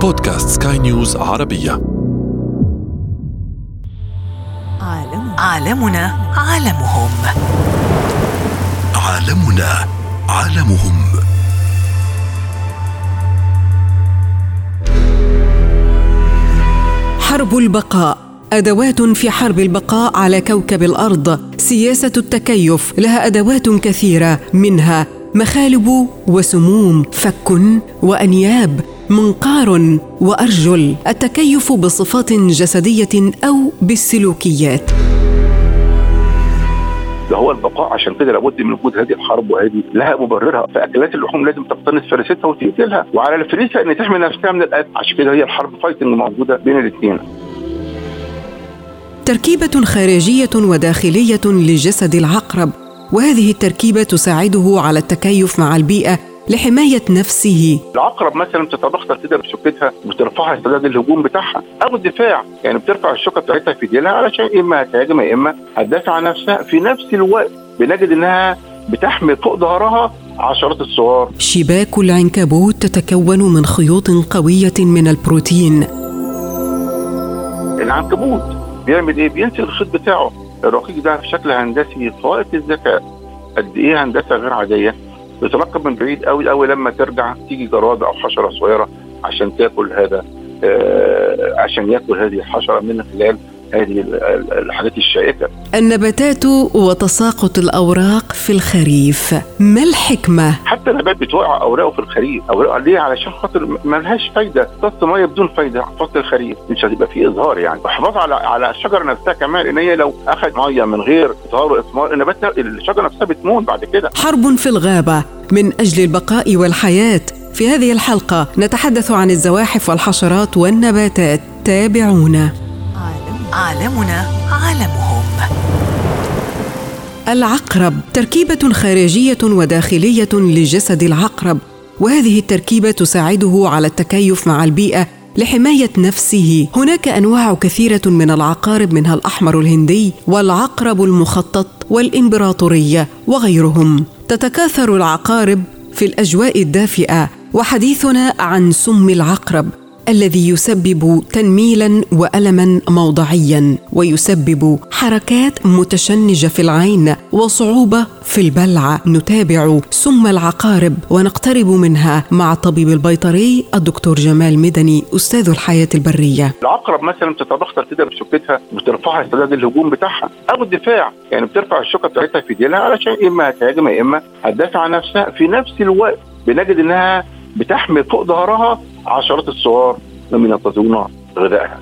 بودكاست سكاي نيوز عربية. عالم عالمنا. عالمهم. عالمنا. عالمهم. حرب البقاء. أدوات في حرب البقاء على كوكب الأرض. سياسة التكيف. لها أدوات كثيرة. منها مخالب وسموم فك وأنياب. منقار وأرجل التكيف بصفات جسدية أو بالسلوكيات. ده هو البقاء عشان كده لابد من وجود هذه الحرب وهذه لها مبررها. فأكلات اللحوم لازم تقتنص فريستها وتقتلها. وعلى الفريسة إن تحمي نفسها من الاكل عشان كده هي الحرب فايتنج موجودة بين الاثنين. تركيبة خارجية وداخلية لجسد العقرب. وهذه التركيبة تساعده على التكيف مع البيئة لحماية نفسه. العقرب مثلا بتتبختر كده بشوكتها وترفعها استعداد الهجوم بتاعها أو الدفاع. يعني بترفع الشوكة بتاعتها في ديلها علشان إما هتهاجم يا إما هتدافع عن نفسها. في نفس الوقت بنجد إنها بتحمل فوق ظهرها عشرات الصغار شباك العنكبوت تتكون من خيوط قوية من البروتين. العنكبوت بيعمل إيه؟ بينسي الخيط بتاعه. الرقيق ده في شكل هندسي فائق الذكاء. قد إيه هندسة غير عادية؟ بتراقب من بعيد قوي قوي لما ترجع تيجي جراد أو حشرة صغيرة عشان تاكل هذا آه عشان ياكل هذه الحشرة من خلال هذه الحاجات الشائكة. النباتات وتساقط الأوراق في الخريف، ما الحكمة؟ حتى النبات بتوقع أوراقه في الخريف، أوراقه ليه؟ علشان خاطر ما لهاش فايدة، تص ميه بدون فايدة فصل الخريف، مش هتبقى فيه إظهار يعني، وحفاظ على على الشجرة نفسها كمان إن هي لو اخذ مية من غير إظهار وإثمار النبات الشجرة نفسها بتموت بعد كده. حرب في الغابة من أجل البقاء والحياة. في هذه الحلقة نتحدث عن الزواحف والحشرات والنباتات، تابعونا. عالمنا عالمهم. العقرب تركيبة خارجية وداخلية لجسد العقرب وهذه التركيبة تساعده على التكيف مع البيئة لحماية نفسه. هناك أنواع كثيرة من العقارب منها الأحمر الهندي والعقرب المخطط والإمبراطورية وغيرهم. تتكاثر العقارب في الأجواء الدافئة وحديثنا عن سم العقرب. الذي يسبب تنميلا والما موضعيا ويسبب حركات متشنجة في العين وصعوبة في البلع. نتابع سم العقارب ونقترب منها مع الطبيب البيطري الدكتور جمال مدني أستاذ الحياة البرية. العقرب مثلا بتتبختر كده بشوكتها وترفعها استعداد الهجوم بتاعها. أو الدفاع يعني بترفع الشوكة بتاعتها في ديلها علشان إما هتهاجم يا إما هتدافع عن نفسها. في نفس الوقت بنجد إنها بتحمل فوق ظهرها عشرات الصغار لم ينتظرون غذائها.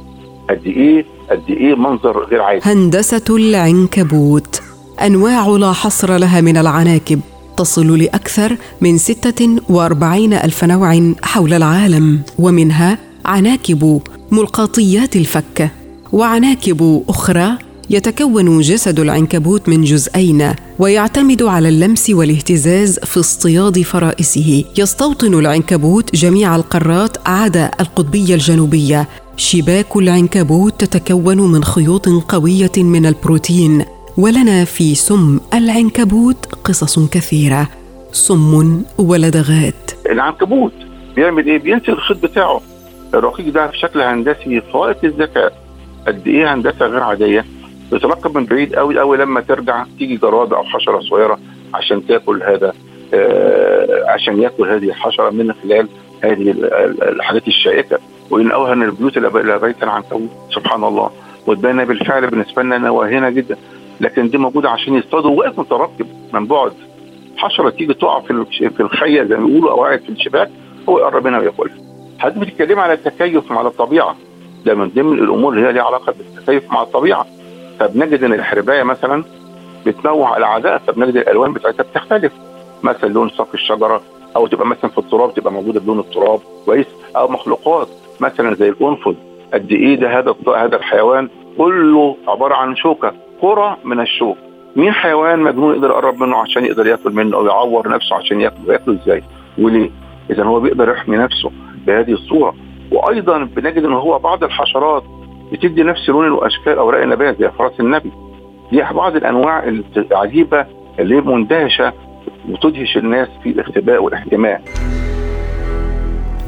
قد إيه؟ قد إيه منظر غير عادي. هندسة العنكبوت. أنواع لا حصر لها من العناكب. تصل لأكثر من 46 ألف نوع حول العالم ومنها عناكب ملقاطيات الفك وعناكب أخرى يتكون جسد العنكبوت من جزئين ويعتمد على اللمس والاهتزاز في اصطياد فرائسه. يستوطن العنكبوت جميع القارات عدا القطبية الجنوبية. شباك العنكبوت تتكون من خيوط قوية من البروتين. ولنا في سم العنكبوت قصص كثيرة. سم ولدغات العنكبوت بيعمل إيه؟ بينسي الخيط بتاعه. الرقيق ده في شكل هندسي فائق الذكاء. قد إيه هندسة غير عادية؟ بتراقب من بعيد قوي قوي لما ترجع تيجي جراد أو حشرة صغيرة عشان تاكل هذا آه عشان ياكل هذه الحشرة من خلال هذه الحاجات الشائكة. وإن أوهن البيوت إلى بيت العنكبوت سبحان الله. وتبان بالفعل بالنسبة لنا انها واهنة جدا. لكن دي موجودة عشان يصطادوا. واقف مترقب من بعد. حشرة تيجي تقع في في الخية زي ما بيقولوا أو قاعد في الشباك هو يقرب منها وياكلها. حضرتك بتتكلمي على التكيف مع الطبيعة. ده من ضمن الأمور اللي هي ليها علاقة بالتكيف مع الطبيعة. فبنجد إن الحرباية مثلا بتنوع الاعداء فبنجد الألوان بتاعتها بتختلف. مثلا لون ساق الشجرة أو تبقى مثلا في التراب تبقى موجودة بلون التراب كويس أو مخلوقات. مثلا زي الانفذ قد إيه ده هذا هذا الحيوان كله عبارة عن شوكة كره من الشوك. مين حيوان مجنون يقدر يقرب منه عشان يقدر ياكل منه أو يعور نفسه عشان ياكل ياكل إزاي؟ وليه؟ اذا هو بيقدر يحمي نفسه بهذه الصورة. وأيضا بنجد إن هو بعض الحشرات بتدي نفس لون واشكال اوراق النبات زي فرس النبي. دي بعض الأنواع العجيبة اللي مندهشة وتدهش الناس في الاختباء والاحتماء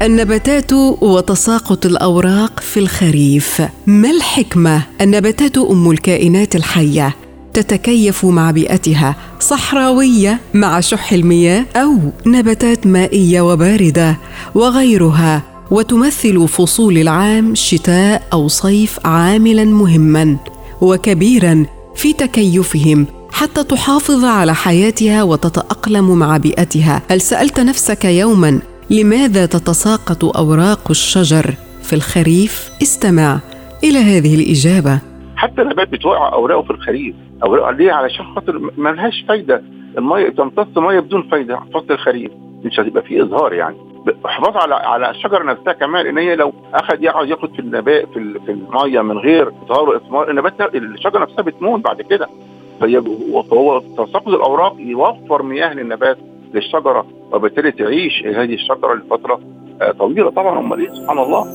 النباتات وتساقط الأوراق في الخريف. ما الحكمة؟ النباتات أم الكائنات الحية. تتكيف مع بيئتها صحراوية مع شح المياه أو نباتات مائية وباردة وغيرها. وتمثل فصول العام شتاء أو صيف عاملا مهما وكبيرا في تكيفهم حتى تحافظ على حياتها وتتأقلم مع بيئتها. هل سألت نفسك يوما لماذا تتساقط أوراق الشجر؟ في الخريف استمع إلى هذه الإجابة. حتى النبات بتوقع أوراقه في الخريف. اوراقه ليه؟ علشان خاطر ما لهاش فايدة. الميه تمتص مية بدون فايدة في فصل الخريف. مش هتبقى فيه اظهار يعني. حفاظ على على الشجره نفسها كمان إن هي لو اخذ يقعد ياخد في النبات في, في المية من غير اظهار وإثمار النبات الشجرة نفسها بتموت بعد كده. فهي فهو تساقط الأوراق يوفر مياه للنبات للشجرة وبالتالي تعيش هذه الشجرة لفترة آه، طويلة. طبعا امال إيه سبحان الله.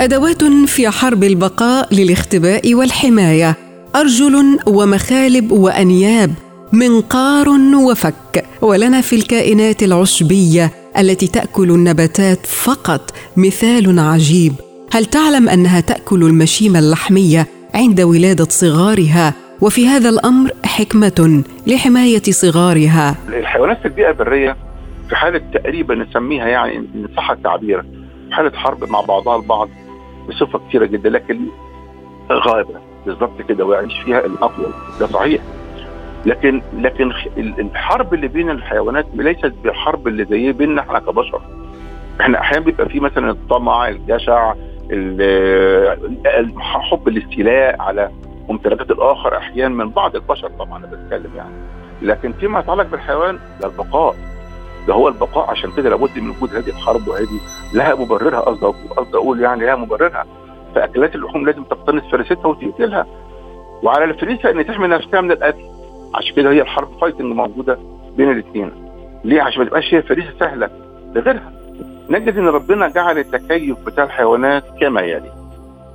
أدوات في حرب البقاء للاختباء والحماية. أرجل ومخالب وأنياب منقار وفك. ولنا في الكائنات العشبية التي تأكل النباتات فقط مثال عجيب. هل تعلم أنها تأكل المشيم اللحمية عند ولادة صغارها؟ وفي هذا الأمر حكمة لحماية صغارها. الحيوانات في البيئة البرية في حالة تقريبا نسميها يعني ان صح التعبير حالة حرب مع بعضها البعض بصفة كثيرة جدا لكن غائبة. بالضبط كده ويعيش فيها الأقوى. ده صحيح. لكن لكن الحرب اللي بين الحيوانات ليست بالحرب اللي زي بيننا إحنا كبشر. إحنا أحيانا بيبقى في مثلا الطمع الجشع حب الاستيلاء على ممتلكات الآخر أحيانا من بعض البشر طبعا أنا بتكلم يعني. لكن فيما يتعلق بالحيوان ده البقاء. ده هو البقاء. عشان كده لابد من وجود هذه الحرب وهذه لها مبررها قصدي قصدي أقول يعني لها مبررها. فأكلات اللحوم لازم تقتنص فريستها وتقتلها. وعلى الفريسة إن تحمي نفسها من القتل. عشان كده هي الحرب فايتنج موجودة بين الاثنين ليه؟ عشان ما تبقاش هي فريسة سهلة لغيرها. نجد إن ربنا جعل التكيف بتاع الحيوانات كما يلي.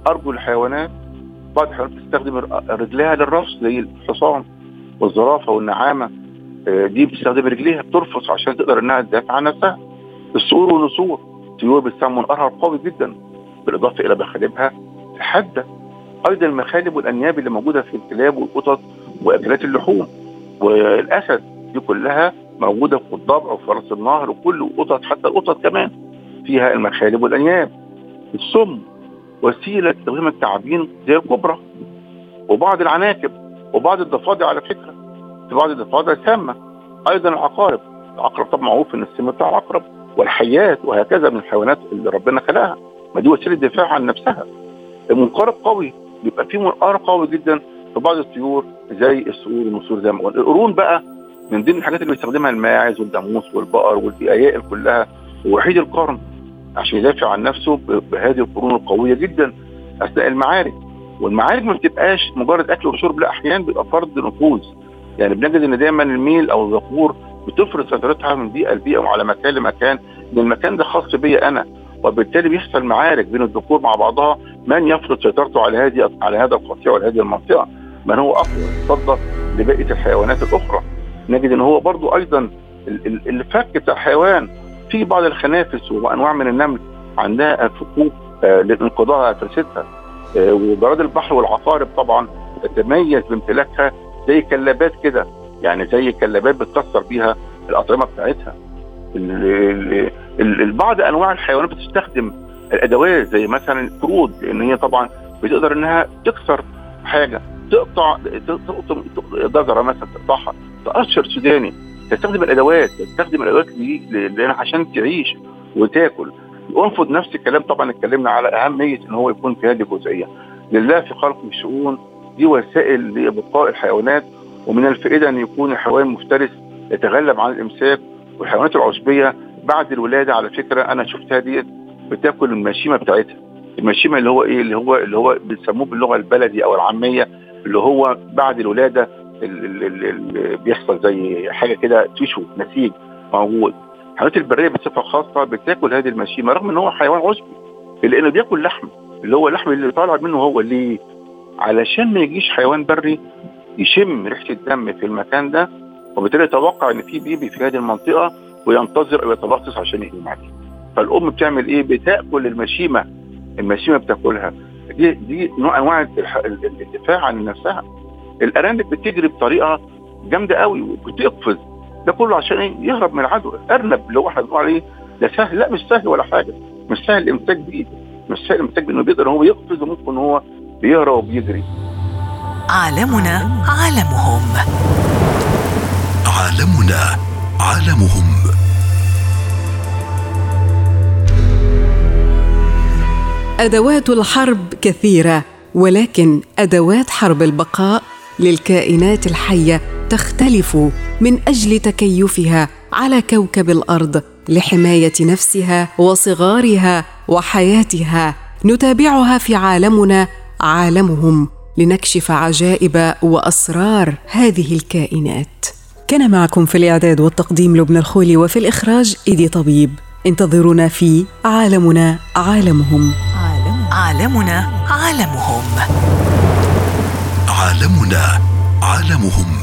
ارجل الحيوانات بعض الحيوانات تستخدم رجليها للرفس زي الحصان والزرافة والنعامة. آه، دي بتستخدم رجليها بترفص عشان تقدر إنها تدافع عن نفسها. الصقور والنسور طيور بتستعمل منقارها قوي جدا. بالإضافة إلى مخالبها حاده أيضا المخالب والأنياب اللي موجودة في الكلاب والقطط وأكلات اللحوم. والأسد دي كلها موجودة في الضبع وفي رأس النهر وكل القطط حتى القطط كمان فيها المخالب والأنياب. السم وسيلة تستخدم التعابين زي الكبرى وبعض العناكب وبعض الضفادع على فكرة. في بعض الضفادع سامه أيضا العقارب. العقرب طبعا معروف إن السم بتاع العقرب والحيات وهكذا من الحيوانات اللي ربنا خلقها. ما دي وسيلة دفاع عن نفسها. المنقرض قوي بيبقى فيه منقار قوي جدا في بعض الطيور زي الصقور والنسور زي ما قلنا. القرون بقى من ضمن الحاجات اللي بيستخدمها الماعز والجاموس والبقر والبيايائل كلها ووحيد القرن عشان يدافع عن نفسه بهذه القرون القوية جدا أثناء المعارك. والمعارك ما بتبقاش مجرد أكل وشرب لا أحيانا بيبقى فرض نفوذ. يعني بنجد إن دايما الميل أو الذكور بتفرض سيطرتها من بيئة لبيئة وعلى مكان لمكان. ان المكان ده خاص بيا أنا. وبالتالي بيحصل معارك بين الذكور مع بعضها من يفرض سيطرته على هذه على هذا القطيع وعلى هذه المنطقة. من هو أقوى؟ يتصدى لبقية الحيوانات الأخرى. نجد إن هو برضو أيضا الفك بتاع الحيوان في بعض الخنافس وأنواع من النمل عندها فكوك آه للانقضاء على فرستها آه وجراد البحر والعقارب طبعا تتميز بامتلاكها زي كلابات كده يعني زي كلابات بتكسر بيها الأطعمة بتاعتها. البعض أنواع الحيوانات بتستخدم الادوات زي مثلا القرود لأن هي طبعا بتقدر إنها تكسر حاجة تقطع تقطم جزرة مثلا تقطعها تقشر سوداني. تستخدم الادوات تستخدم الادوات دي عشان تعيش وتاكل. وانفض نفس الكلام طبعا اتكلمنا على أهمية إن هو يكون في هذه الجزئية. لله في خلق الشؤون دي وسائل لبقاء الحيوانات ومن الفائدة أن يكون الحيوان مفترس يتغلب عن الإمساك والحيوانات العشبيه بعد الولادة على فكرة أنا شفتها ديت بتاكل المشيمة بتاعتها. المشيمة اللي هو إيه؟ اللي هو اللي هو بيسموه باللغة البلدي أو العامية اللي هو بعد الولادة اللي بيحصل زي حاجة كده tissue نسيج موجود. الحيوانات البرية بصفة خاصة بتاكل هذه المشيمة رغم إن هو حيوان عشبي لأنه بياكل لحم. اللي هو اللحم اللي طالع منه هو ليه؟ علشان ما يجيش حيوان بري يشم ريحة الدم في المكان ده وبالتالي يتوقع إن في baby في هذه المنطقة وينتظر أو يتبصص عشان يقوم عليه فالأم بتعمل إيه؟ بتأكل المشيمة. المشيمة بتأكلها. دي دي نوع انواع الدفاع عن نفسها. الأرانب بتجري بطريقة جامدة قوي وبتقفز. ده كله عشان إيه؟ يهرب من العدو. الارنب اللي هو إحنا بنقول عليه ده سهل. لا مش سهل ولا حاجة. مش سهل الامساك بيه مش سهل الامساك بإنه بيقدر. هو يقفز وممكن هو بيهرب وبيجري عالمنا عالمهم. عالمنا عالمهم. أدوات الحرب كثيرة ولكن أدوات حرب البقاء للكائنات الحية تختلف من أجل تكيفها على كوكب الأرض لحماية نفسها وصغارها وحياتها. نتابعها في عالمنا عالمهم لنكشف عجائب وأسرار هذه الكائنات. كان معكم في الإعداد والتقديم لبنى الخولي وفي الإخراج إيدي طبيب. انتظرونا في عالمنا عالمهم. عالم عالمنا عالمهم. عالمنا عالمهم.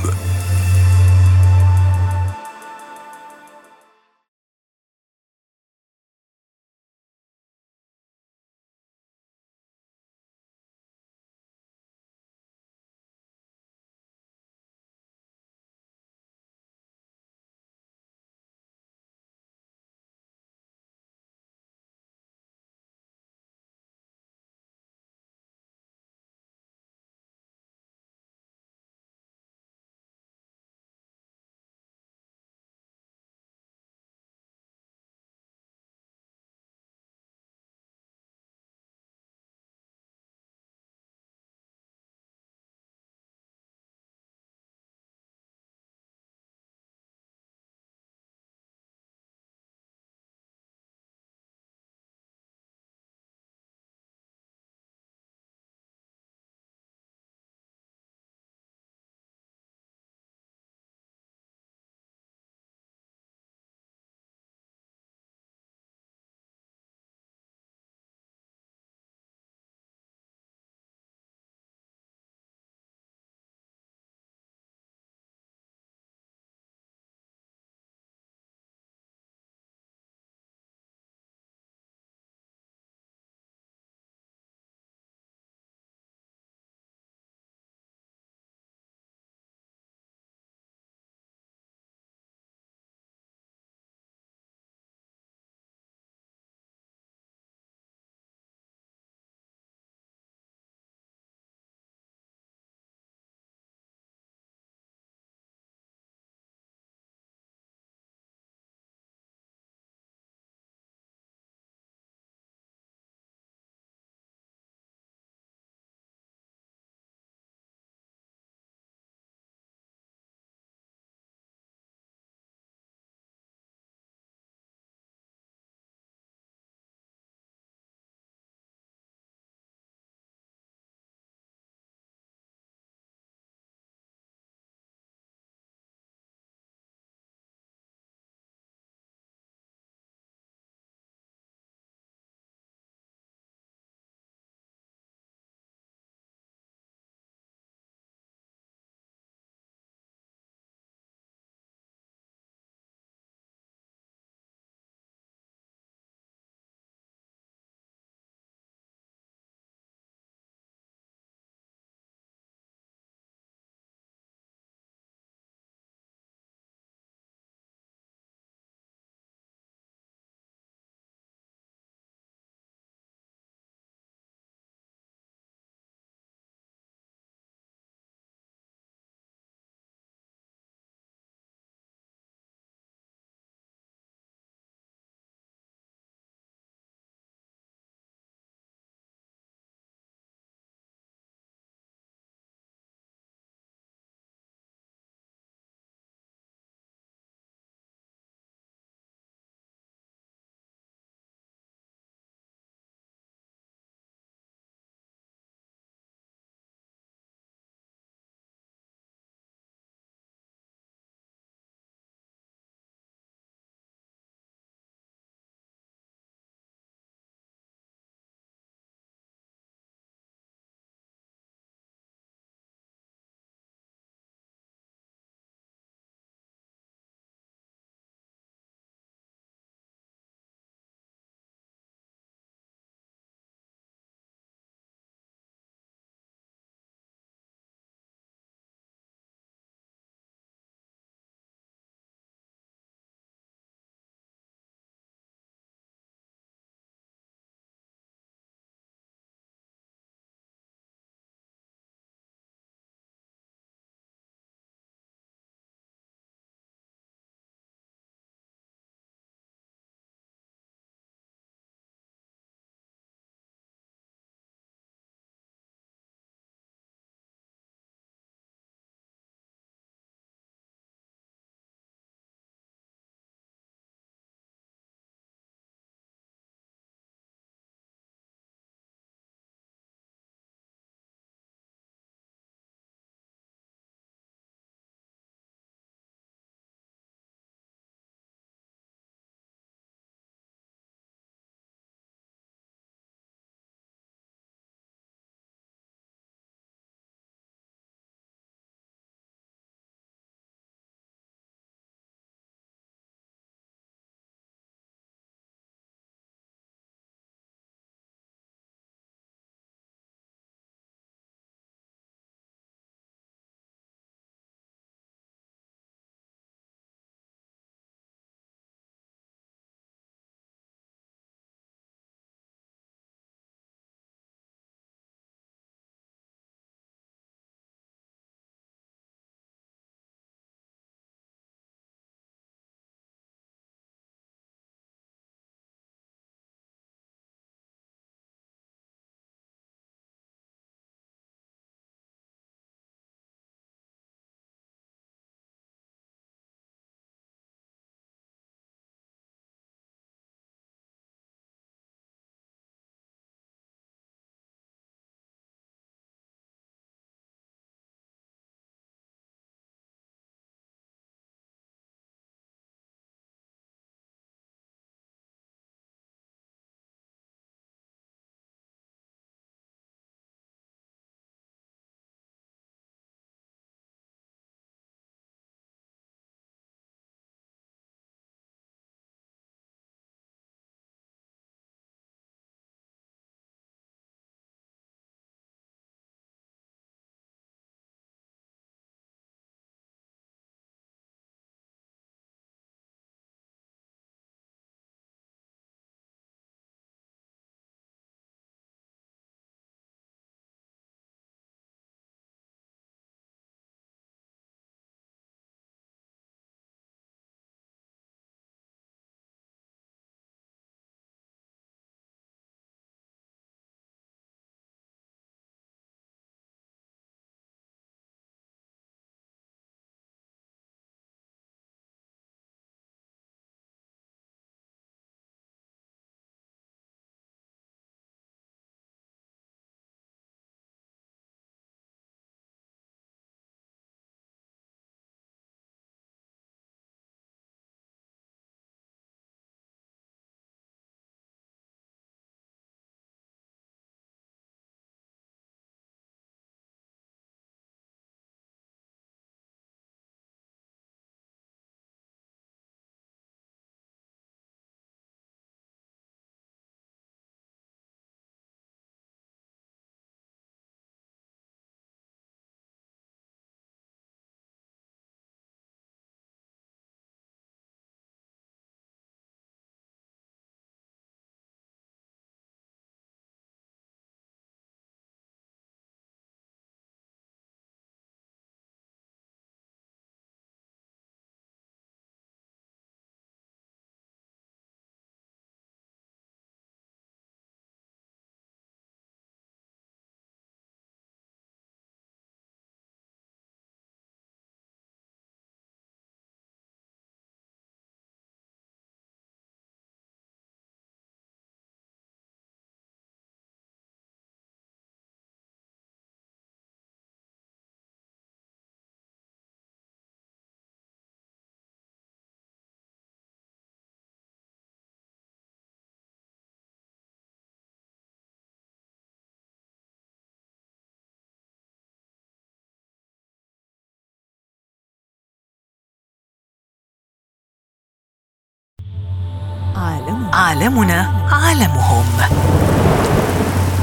عالمنا عالمهم.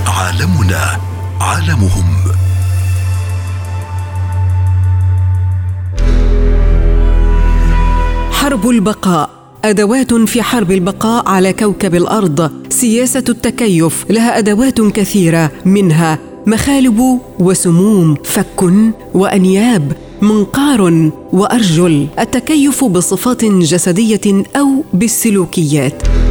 عالمنا عالمهم. حرب البقاء. أدوات في حرب البقاء على كوكب الأرض. سياسة التكيف. لها أدوات كثيرة. منها مخالب وسموم فك وأنياب منقار وأرجل. التكيف بصفات جسدية أو بالسلوكيات.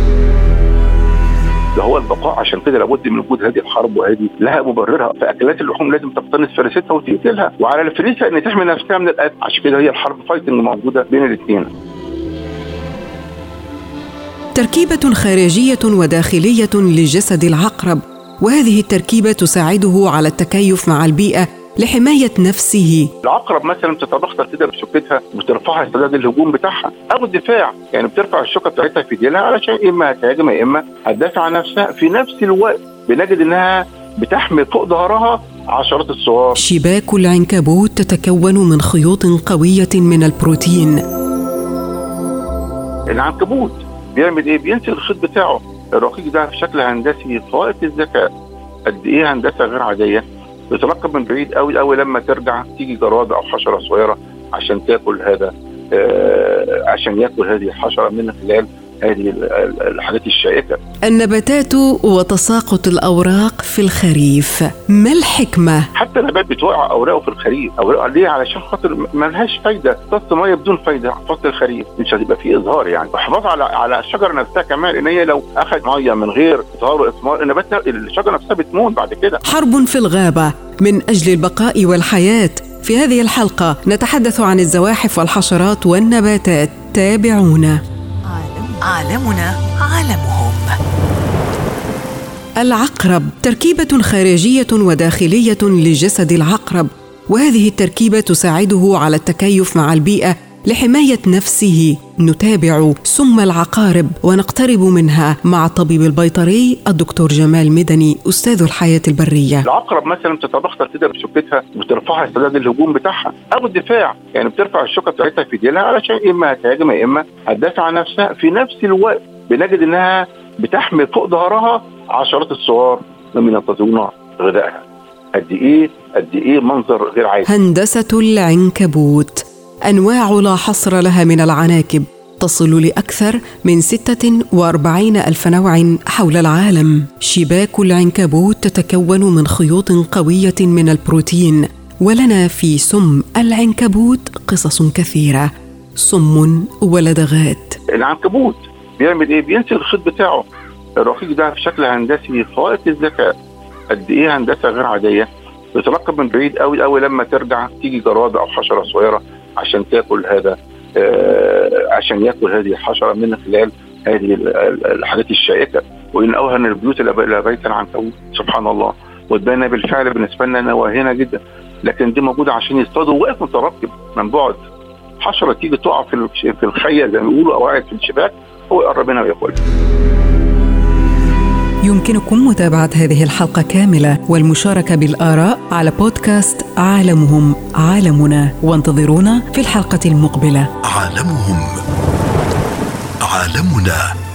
ده هو البقاء عشان كده لابد من وجود هذه الحرب وهذه لها مبررها. فأكلات اللحوم لازم تقتنص فريستها وتقتلها. وعلى الفريسه أن تحمي نفسها من القتل عشان كده هي الحرب فايتنج موجودة بين الاثنين. تركيبة خارجية وداخلية لجسد العقرب. وهذه التركيبة تساعده على التكيف مع البيئة لحماية نفسه. العقرب مثلا بتتبختر كده بشوكتها وترفعها استعداد الهجوم بتاعها. أو الدفاع يعني بترفع الشوكة بتاعتها في ديلها علشان إما هتهاجم يا إما هتدافع عن نفسها في نفس الوقت بنجد إنها بتحمي فوق ظهرها عشرات الصور شباك العنكبوت تتكون من خيوط قوية من البروتين. العنكبوت بيعمل إيه؟ بينسي الخيط بتاعه. الرقيق ده في شكل هندسي فائق الذكاء. قد إيه هندسة غير عادية؟ بتراقب من بعيد قوي قوي لما ترجع تيجي جراد أو حشرة صغيرة عشان تاكل هذا آه عشان ياكل هذه الحشرة من خلال هذه الحاجات الشائكة. النباتات وتساقط الأوراق في الخريف. ما الحكمة؟ حتى النبات بتوقع أوراقه في الخريف. أوراقه ليه علشان خاطر ما لهاش فايدة. تص مية بدون فايدة فصل الخريف. مش هتبقى فيه إظهار يعني. وحفاظ على على الشجرة نفسها كمان إن هي لو أخذ مية من غير إظهار وإثمار النبات الشجرة نفسها بتموت بعد كده. حرب في الغابة. من أجل البقاء والحياة. في هذه الحلقة نتحدث عن الزواحف والحشرات والنباتات. تابعونا. عالمنا عالمهم. العقرب تركيبة خارجية وداخلية لجسد العقرب وهذه التركيبة تساعده على التكيف مع البيئة لحماية نفسه نتابع سم العقارب ونقترب منها مع الطبيب البيطري الدكتور جمال مدني أستاذ الحياة البرية. العقرب مثلا بتتبختر كده بشوكتها وترفعها استعداد الهجوم بتاعها أو الدفاع يعني بترفع الشوكة بتاعتها في ديلها علشان إما هتهاجم يا إما هتدافع عن نفسها في نفس الوقت بنجد إنها بتحمي فوق ظهرها عشرات الصور لم ينتظرون غذائها. قد إيه قد إيه منظر غير عادي. هندسة العنكبوت أنواع لا حصر لها من العناكب تصل لأكثر من 46 ألف نوع حول العالم. شباك العنكبوت تتكون من خيوط قوية من البروتين ولنا في سم العنكبوت قصص كثيرة. سم ولدغات. العنكبوت بيعمل إيه؟ بينسي الخيط بتاعه. الرقيق ده في شكل هندسي فائق الذكاء قد إيه هندسة غير عادية؟ بتراقب من بعيد قوي قوي لما ترجع تيجي جراد أو حشرة صغيرة. عشان تاكل هذا آه عشان ياكل هذه الحشرة من خلال هذه الحاجات الشائكة. وإن أوهن البيوت إلى بيت العنكبوت سبحان الله. وتبان بالفعل بالنسبة لنا واهنه جدا. لكن دي موجودة عشان يصطادوا. واقف مترقب من بعد. حشرة تيجي تقع في الخية زي ما بيقولوا أو وقعت في الشباك. هو يقرب منها وياكلها. يمكنكم متابعة هذه الحلقة كاملة والمشاركة بالآراء على بودكاست عالمهم عالمنا. وانتظرونا في الحلقة المقبلة. عالمهم عالمنا.